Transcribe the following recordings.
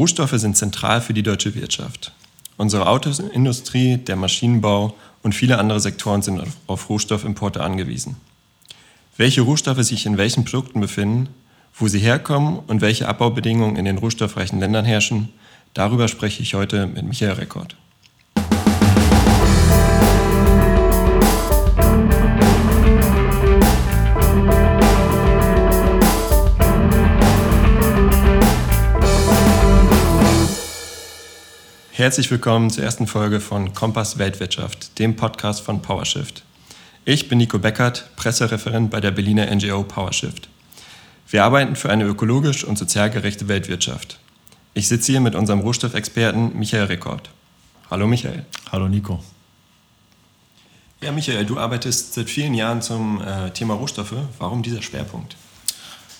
Rohstoffe sind zentral für die deutsche Wirtschaft. Unsere Autoindustrie, der Maschinenbau und viele andere Sektoren sind auf Rohstoffimporte angewiesen. Welche Rohstoffe sich in welchen Produkten befinden, wo sie herkommen und welche Abbaubedingungen in den rohstoffreichen Ländern herrschen, darüber spreche ich heute mit Michael Rekord. Herzlich willkommen zur ersten Folge von Kompass Weltwirtschaft, dem Podcast von PowerShift. Ich bin Nico Beckert, Pressereferent bei der Berliner NGO PowerShift. Wir arbeiten für eine ökologisch und sozial gerechte Weltwirtschaft. Ich sitze hier mit unserem Rohstoffexperten Michael Rekord. Hallo Michael. Hallo Nico. Ja, Michael, du arbeitest seit vielen Jahren zum äh, Thema Rohstoffe. Warum dieser Schwerpunkt?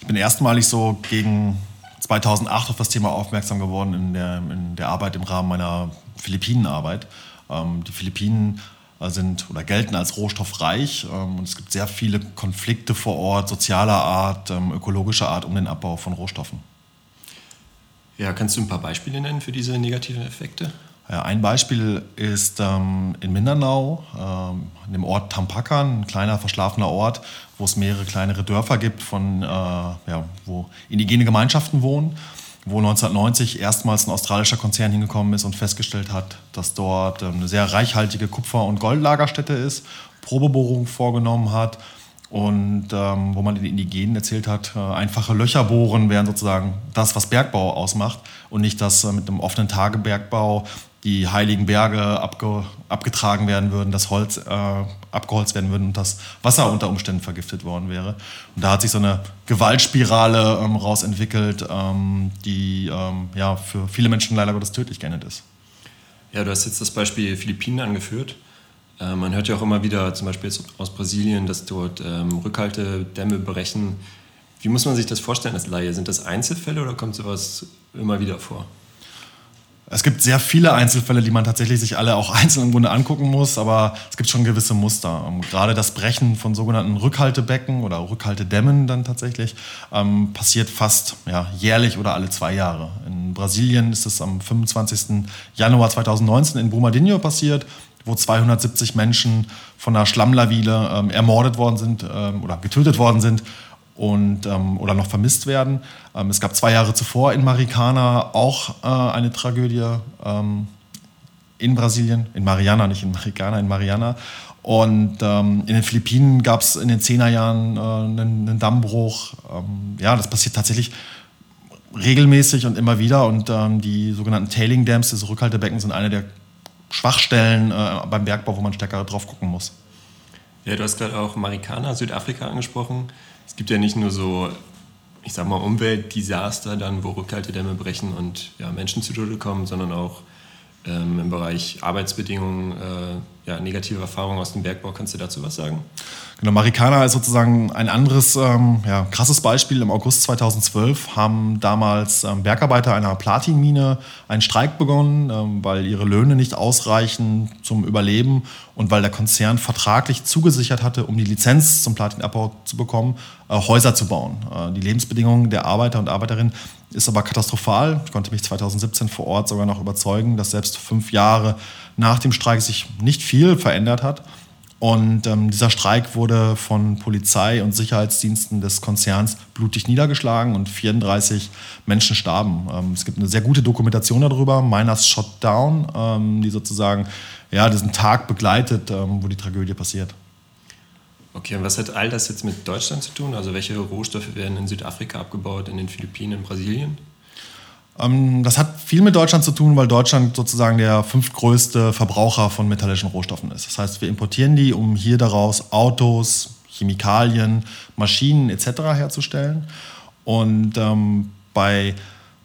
Ich bin erstmalig so gegen 2008 auf das Thema aufmerksam geworden in der, in der Arbeit im Rahmen meiner Philippinenarbeit. Ähm, die Philippinen äh, sind oder gelten als rohstoffreich ähm, und es gibt sehr viele Konflikte vor Ort, sozialer Art, ähm, ökologischer Art um den Abbau von Rohstoffen. Ja, kannst du ein paar Beispiele nennen für diese negativen Effekte? Ja, ein Beispiel ist ähm, in Mindanao, ähm, in dem Ort Tampakan, ein kleiner verschlafener Ort, wo es mehrere kleinere Dörfer gibt, von, äh, ja, wo indigene Gemeinschaften wohnen, wo 1990 erstmals ein australischer Konzern hingekommen ist und festgestellt hat, dass dort ähm, eine sehr reichhaltige Kupfer- und Goldlagerstätte ist, Probebohrungen vorgenommen hat und ähm, wo man den Indigenen erzählt hat, äh, einfache Löcher bohren wären sozusagen das, was Bergbau ausmacht und nicht das äh, mit einem offenen Tagebergbau die heiligen Berge abge, abgetragen werden würden, das Holz äh, abgeholzt werden würde und das Wasser unter Umständen vergiftet worden wäre. Und da hat sich so eine Gewaltspirale ähm, rausentwickelt, ähm, die ähm, ja, für viele Menschen leider Gottes tödlich geendet ist. Ja, du hast jetzt das Beispiel Philippinen angeführt. Äh, man hört ja auch immer wieder, zum Beispiel aus Brasilien, dass dort ähm, Rückhaltedämme brechen. Wie muss man sich das vorstellen als Laie? Sind das Einzelfälle oder kommt sowas immer wieder vor? Es gibt sehr viele Einzelfälle, die man tatsächlich sich alle auch einzeln im Grunde angucken muss, aber es gibt schon gewisse Muster. Ähm, gerade das Brechen von sogenannten Rückhaltebecken oder Rückhaltedämmen dann tatsächlich ähm, passiert fast ja, jährlich oder alle zwei Jahre. In Brasilien ist es am 25. Januar 2019 in Brumadinho passiert, wo 270 Menschen von einer Schlammlawine ähm, ermordet worden sind ähm, oder getötet worden sind und, ähm, oder noch vermisst werden. Ähm, es gab zwei Jahre zuvor in Maricana auch äh, eine Tragödie ähm, in Brasilien, in Mariana, nicht in Maricana, in Mariana. Und ähm, in den Philippinen gab es in den Zehnerjahren äh, einen, einen, Dammbruch. Ähm, ja, das passiert tatsächlich regelmäßig und immer wieder. Und ähm, die sogenannten Tailing Dams, diese Rückhaltebecken, sind eine der Schwachstellen äh, beim Bergbau, wo man stärker drauf gucken muss. Ja, du hast gerade auch Marikana, Südafrika angesprochen es gibt ja nicht nur so, ich sag mal, Umweltdesaster dann, wo Rückhaltedämme brechen und ja, Menschen zu Tode kommen, sondern auch ähm, im Bereich Arbeitsbedingungen, äh, ja, negative Erfahrungen aus dem Bergbau. Kannst du dazu was sagen? Genau, Marikana ist sozusagen ein anderes ähm, ja, krasses Beispiel. Im August 2012 haben damals ähm, Bergarbeiter einer Platinmine einen Streik begonnen, ähm, weil ihre Löhne nicht ausreichen zum Überleben und weil der Konzern vertraglich zugesichert hatte, um die Lizenz zum Platinabbau zu bekommen, äh, Häuser zu bauen. Äh, die Lebensbedingungen der Arbeiter und Arbeiterinnen ist aber katastrophal. Ich konnte mich 2017 vor Ort sogar noch überzeugen, dass selbst fünf Jahre nach dem Streik sich nicht viel verändert hat. Und ähm, dieser Streik wurde von Polizei und Sicherheitsdiensten des Konzerns blutig niedergeschlagen und 34 Menschen starben. Ähm, es gibt eine sehr gute Dokumentation darüber, Miners Shot Down, ähm, die sozusagen ja, diesen Tag begleitet, ähm, wo die Tragödie passiert. Okay, und was hat all das jetzt mit Deutschland zu tun? Also welche Rohstoffe werden in Südafrika abgebaut, in den Philippinen, in Brasilien? Ähm, das hat viel mit Deutschland zu tun, weil Deutschland sozusagen der fünftgrößte Verbraucher von metallischen Rohstoffen ist. Das heißt, wir importieren die, um hier daraus Autos, Chemikalien, Maschinen etc. herzustellen. Und ähm, bei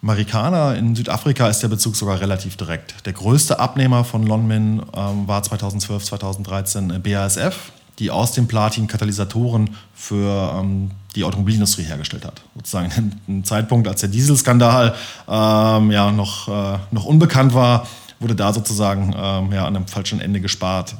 Marikana in Südafrika ist der Bezug sogar relativ direkt. Der größte Abnehmer von Lonmin ähm, war 2012, 2013 BASF die aus dem Platin Katalysatoren für ähm, die Automobilindustrie hergestellt hat. Sozusagen ein Zeitpunkt, als der Dieselskandal ähm, ja, noch, äh, noch unbekannt war, wurde da sozusagen ähm, ja, an einem falschen Ende gespart.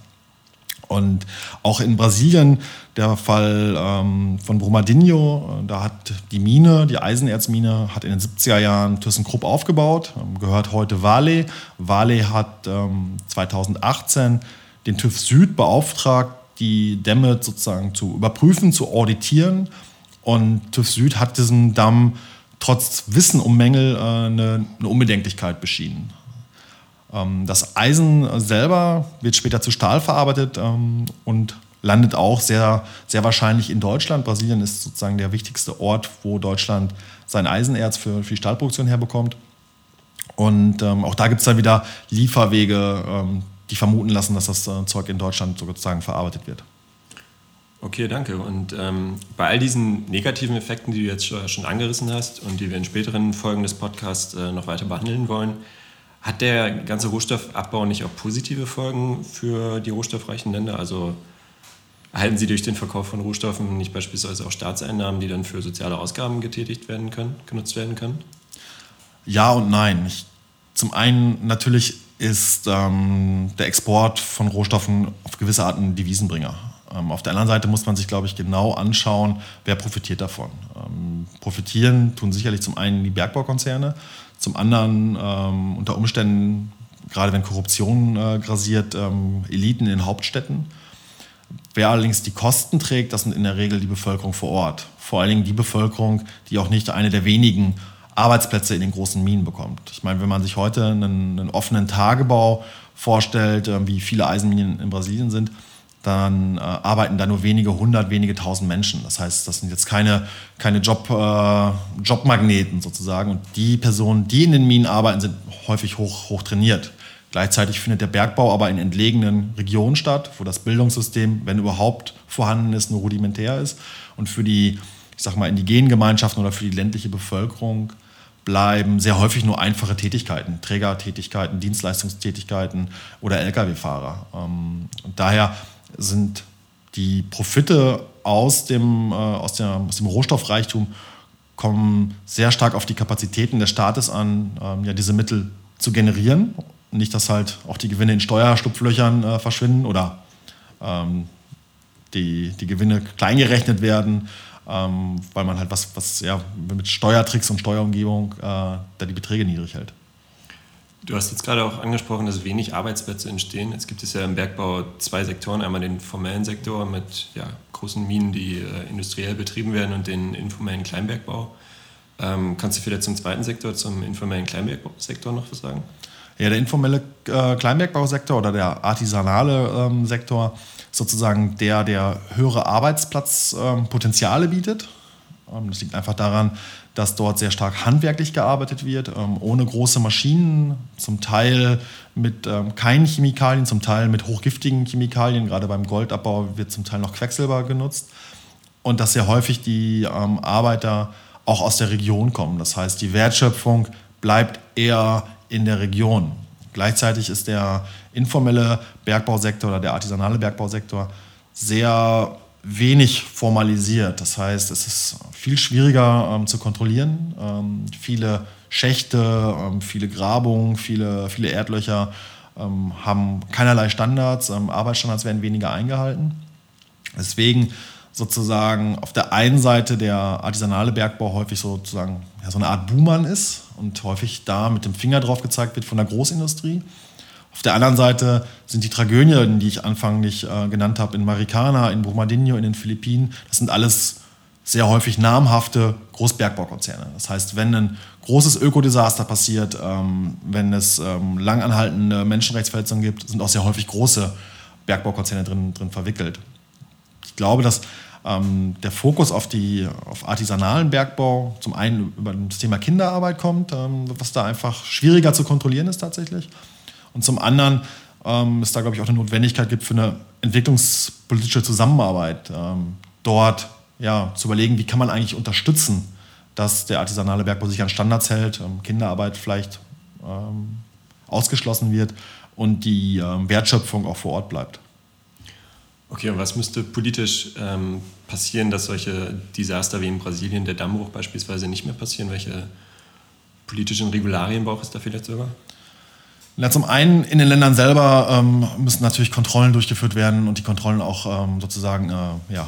Und auch in Brasilien, der Fall ähm, von Brumadinho, da hat die Mine, die Eisenerzmine, hat in den 70er Jahren ThyssenKrupp aufgebaut, ähm, gehört heute Vale. Vale hat ähm, 2018 den TÜV Süd beauftragt, die Dämme sozusagen zu überprüfen, zu auditieren. Und TÜV Süd hat diesen Damm trotz Wissen um Mängel äh, eine, eine Unbedenklichkeit beschieden. Ähm, das Eisen selber wird später zu Stahl verarbeitet ähm, und landet auch sehr, sehr wahrscheinlich in Deutschland. Brasilien ist sozusagen der wichtigste Ort, wo Deutschland sein Eisenerz für, für die Stahlproduktion herbekommt. Und ähm, auch da gibt es dann wieder Lieferwege, ähm, die vermuten lassen, dass das äh, Zeug in Deutschland sozusagen verarbeitet wird. Okay, danke. Und ähm, bei all diesen negativen Effekten, die du jetzt schon angerissen hast und die wir in späteren Folgen des Podcasts äh, noch weiter behandeln wollen, hat der ganze Rohstoffabbau nicht auch positive Folgen für die rohstoffreichen Länder? Also erhalten sie durch den Verkauf von Rohstoffen nicht beispielsweise auch Staatseinnahmen, die dann für soziale Ausgaben getätigt werden können, genutzt werden können? Ja und nein. Ich, zum einen natürlich ist ähm, der Export von Rohstoffen auf gewisse Art ein Devisenbringer. Ähm, auf der anderen Seite muss man sich, glaube ich, genau anschauen, wer profitiert davon. Ähm, profitieren tun sicherlich zum einen die Bergbaukonzerne, zum anderen ähm, unter Umständen, gerade wenn Korruption äh, grasiert, ähm, Eliten in Hauptstädten. Wer allerdings die Kosten trägt, das sind in der Regel die Bevölkerung vor Ort. Vor allen Dingen die Bevölkerung, die auch nicht eine der wenigen Arbeitsplätze in den großen Minen bekommt. Ich meine, wenn man sich heute einen, einen offenen Tagebau vorstellt, äh, wie viele Eisenminen in Brasilien sind, dann äh, arbeiten da nur wenige hundert, wenige tausend Menschen. Das heißt, das sind jetzt keine, keine Job, äh, Jobmagneten sozusagen. Und die Personen, die in den Minen arbeiten, sind häufig hoch, hoch trainiert. Gleichzeitig findet der Bergbau aber in entlegenen Regionen statt, wo das Bildungssystem, wenn überhaupt vorhanden ist, nur rudimentär ist. Und für die, ich sag mal, indigenen Gemeinschaften oder für die ländliche Bevölkerung bleiben sehr häufig nur einfache Tätigkeiten, Trägertätigkeiten, Dienstleistungstätigkeiten oder Lkw-Fahrer. Ähm, und daher sind die Profite aus dem, äh, aus, der, aus dem Rohstoffreichtum kommen sehr stark auf die Kapazitäten des Staates an, ähm, ja, diese Mittel zu generieren. Nicht, dass halt auch die Gewinne in Steuerstupflöchern äh, verschwinden oder ähm, die, die Gewinne kleingerechnet werden, ähm, weil man halt was, was ja, mit Steuertricks und Steuerumgebung äh, da die Beträge niedrig hält. Du hast jetzt gerade auch angesprochen, dass wenig Arbeitsplätze entstehen. Jetzt gibt es ja im Bergbau zwei Sektoren. Einmal den formellen Sektor mit ja, großen Minen, die äh, industriell betrieben werden und den informellen Kleinbergbau. Ähm, kannst du vielleicht zum zweiten Sektor, zum informellen Kleinbergbausektor noch was sagen? Ja, der informelle äh, Kleinbergbausektor oder der artisanale ähm, Sektor sozusagen der, der höhere Arbeitsplatzpotenziale bietet. Ähm, das liegt einfach daran, dass dort sehr stark handwerklich gearbeitet wird, ähm, ohne große Maschinen, zum Teil mit ähm, keinen Chemikalien, zum Teil mit hochgiftigen Chemikalien. Gerade beim Goldabbau wird zum Teil noch Quecksilber genutzt. Und dass sehr häufig die Arbeiter auch aus der Region kommen. Das heißt, die Wertschöpfung bleibt eher in der Region. Gleichzeitig ist der informelle Bergbausektor oder der artisanale Bergbausektor sehr wenig formalisiert. Das heißt, es ist viel schwieriger ähm, zu kontrollieren. Ähm, viele Schächte, ähm, viele Grabungen, viele, viele Erdlöcher ähm, haben keinerlei Standards. Ähm, Arbeitsstandards werden weniger eingehalten. Deswegen sozusagen auf der einen Seite der artisanale Bergbau häufig sozusagen ja, so eine Art Buhmann ist und häufig da mit dem Finger drauf gezeigt wird von der Großindustrie. Auf der anderen Seite sind die Tragödien, die ich anfanglich äh, genannt habe, in Marikana, in Brumadinho, in den Philippinen, das sind alles sehr häufig namhafte Großbergbaukonzerne. Das heißt, wenn ein großes Ökodesaster passiert, ähm, wenn es ähm, langanhaltende Menschenrechtsverletzungen gibt, sind auch sehr häufig große Bergbaukonzerne drin, drin verwickelt. Ich glaube, dass ähm, der Fokus auf, die, auf artisanalen Bergbau zum einen über das Thema Kinderarbeit kommt, ähm, was da einfach schwieriger zu kontrollieren ist tatsächlich. Und zum anderen ähm, es da, glaube ich, auch eine Notwendigkeit gibt für eine entwicklungspolitische Zusammenarbeit. Ähm, dort ja, zu überlegen, wie kann man eigentlich unterstützen, dass der artisanale Bergbau sich an Standards hält, ähm, Kinderarbeit vielleicht ähm, ausgeschlossen wird und die ähm, Wertschöpfung auch vor Ort bleibt. Okay, und was müsste politisch ähm, passieren, dass solche Desaster wie in Brasilien, der Dammbruch beispielsweise, nicht mehr passieren? Welche politischen Regularien braucht es da vielleicht sogar? Ja, zum einen in den Ländern selber ähm, müssen natürlich Kontrollen durchgeführt werden und die Kontrollen auch ähm, sozusagen, äh, ja,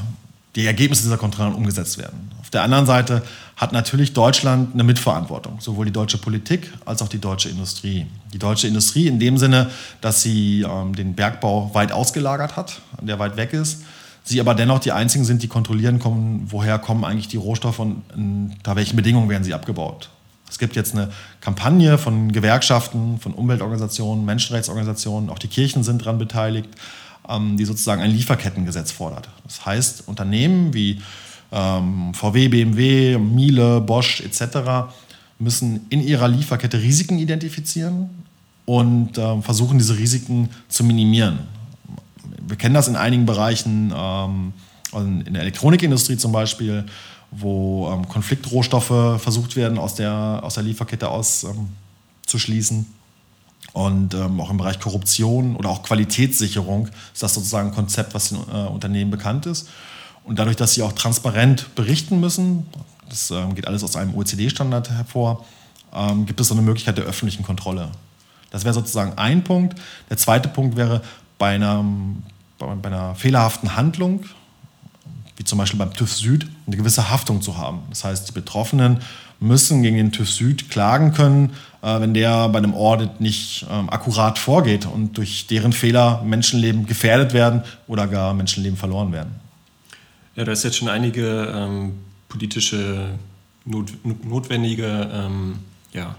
die Ergebnisse dieser Kontrollen umgesetzt werden. Auf der anderen Seite hat natürlich Deutschland eine Mitverantwortung, sowohl die deutsche Politik als auch die deutsche Industrie. Die deutsche Industrie in dem Sinne, dass sie ähm, den Bergbau weit ausgelagert hat, der weit weg ist, sie aber dennoch die einzigen sind, die kontrollieren kommen, woher kommen eigentlich die Rohstoffe und unter welchen Bedingungen werden sie abgebaut. Es gibt jetzt eine Kampagne von Gewerkschaften, von Umweltorganisationen, Menschenrechtsorganisationen, auch die Kirchen sind daran beteiligt, ähm, die sozusagen ein Lieferkettengesetz fordert. Das heißt, Unternehmen wie ähm, VW, BMW, Miele, Bosch etc. müssen in ihrer Lieferkette Risiken identifizieren und äh, versuchen, diese Risiken zu minimieren. Wir kennen das in einigen Bereichen, ähm, in der Elektronikindustrie zum Beispiel, wo ähm, Konfliktrohstoffe versucht werden, aus der, aus der Lieferkette auszuschließen. Ähm, und ähm, auch im Bereich Korruption oder auch Qualitätssicherung ist das sozusagen ein Konzept, was den äh, Unternehmen bekannt ist. Und dadurch, dass sie auch transparent berichten müssen, das ähm, geht alles aus einem OECD-Standard hervor, gibt es so eine Möglichkeit der öffentlichen Kontrolle. Das wäre sozusagen ein Punkt. Der zweite Punkt wäre bei einer, bei einer fehlerhaften Handlung, wie zum Beispiel beim TÜV Süd, eine gewisse Haftung zu haben. Das heißt, die Betroffenen müssen gegen den TÜV Süd klagen können, äh, wenn der bei einem Audit nicht ähm, akkurat vorgeht und durch deren Fehler Menschenleben gefährdet werden oder gar Menschenleben verloren werden. Ja, da ist jetzt schon einige ähm, politische not, notwendige ähm, ja,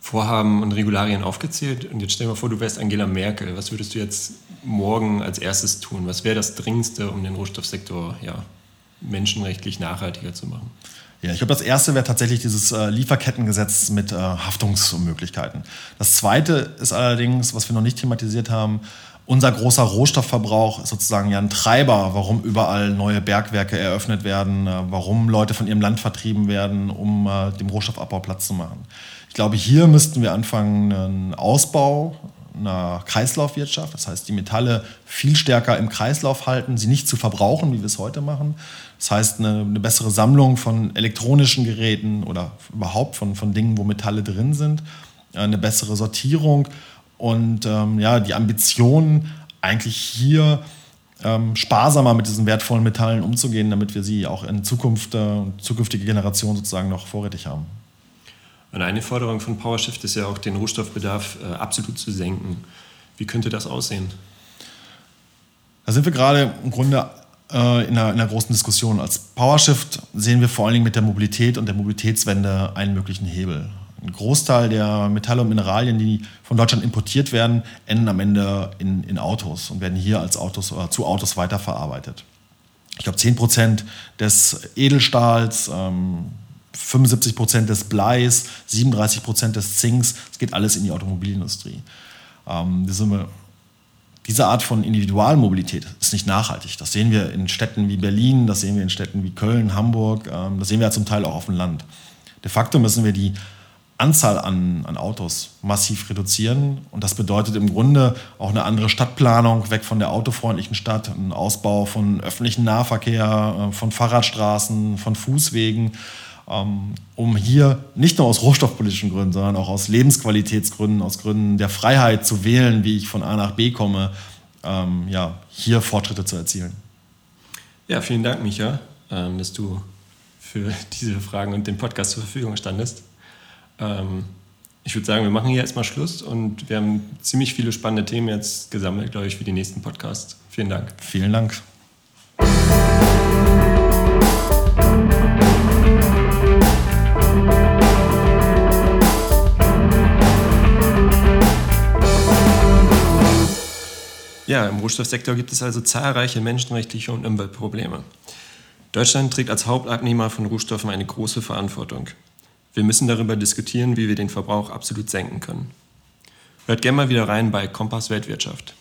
Vorhaben und Regularien aufgezählt. Und jetzt stell dir mal vor, du wärst Angela Merkel. Was würdest du jetzt morgen als erstes tun? Was wäre das Dringendste, um den Rohstoffsektor ja, menschenrechtlich nachhaltiger zu machen? Ja, ich glaube, das erste wäre tatsächlich dieses äh, Lieferkettengesetz mit äh, Haftungsmöglichkeiten. Das zweite ist allerdings, was wir noch nicht thematisiert haben, unser großer Rohstoffverbrauch ist sozusagen ja ein Treiber, warum überall neue Bergwerke eröffnet werden, äh, warum Leute von ihrem Land vertrieben werden, um äh, dem Rohstoffabbau Platz zu machen. Ich glaube, hier müssten wir anfangen, einen Ausbau einer Kreislaufwirtschaft, das heißt die Metalle viel stärker im Kreislauf halten, sie nicht zu verbrauchen, wie wir es heute machen. Das heißt eine, eine bessere Sammlung von elektronischen Geräten oder überhaupt von, von Dingen, wo Metalle drin sind, eine bessere Sortierung und ähm, ja, die Ambition, eigentlich hier ähm, sparsamer mit diesen wertvollen Metallen umzugehen, damit wir sie auch in Zukunft äh, zukünftige Generationen sozusagen noch vorrätig haben. Und eine Forderung von PowerShift ist ja auch, den Rohstoffbedarf äh, absolut zu senken. Wie könnte das aussehen? Da sind wir gerade im Grunde äh, in, einer, in, einer, großen Diskussion. Als PowerShift sehen wir vor allen Dingen mit der Mobilität und der Mobilitätswende einen möglichen Hebel. Ein Großteil der Metalle und Mineralien, die von Deutschland importiert werden, enden am Ende in, in Autos und werden hier als Autos oder zu Autos weiterverarbeitet. Ich glaube, 10 Prozent des Edelstahls, ähm, 75 Prozent des Bleis, 37 Prozent des Zinks, das geht alles in die Automobilindustrie. Ähm, diese, diese Art von Individualmobilität ist nicht nachhaltig. Das sehen wir in Städten wie Berlin, das sehen wir in Städten wie Köln, Hamburg, ähm, das sehen wir ja zum Teil auch auf dem Land. De facto müssen wir die Anzahl an, an Autos massiv reduzieren. Und das bedeutet im Grunde auch eine andere Stadtplanung, weg von der autofreundlichen Stadt, ein Ausbau von öffentlichen Nahverkehr, äh, von Fahrradstraßen, von Fußwegen, um hier nicht nur aus rohstoffpolitischen Gründen, sondern auch aus Lebensqualitätsgründen, aus Gründen der Freiheit zu wählen, wie ich von A nach B komme, ähm, ja, hier Fortschritte zu erzielen. Ja, vielen Dank, Micha, ähm, dass du für diese Fragen und den Podcast zur Verfügung standest. Ähm, ich würde sagen, wir machen hier erstmal Schluss und wir haben ziemlich viele spannende Themen jetzt gesammelt, glaube ich, für die nächsten Podcasts. Vielen Dank. Vielen Dank. Ja, im Rohstoffsektor gibt es also zahlreiche menschenrechtliche und Umweltprobleme. Deutschland trägt als Hauptabnehmer von Rohstoffen eine große Verantwortung. Wir müssen darüber diskutieren, wie wir den Verbrauch absolut senken können. Hört gerne mal wieder rein bei Kompass Weltwirtschaft.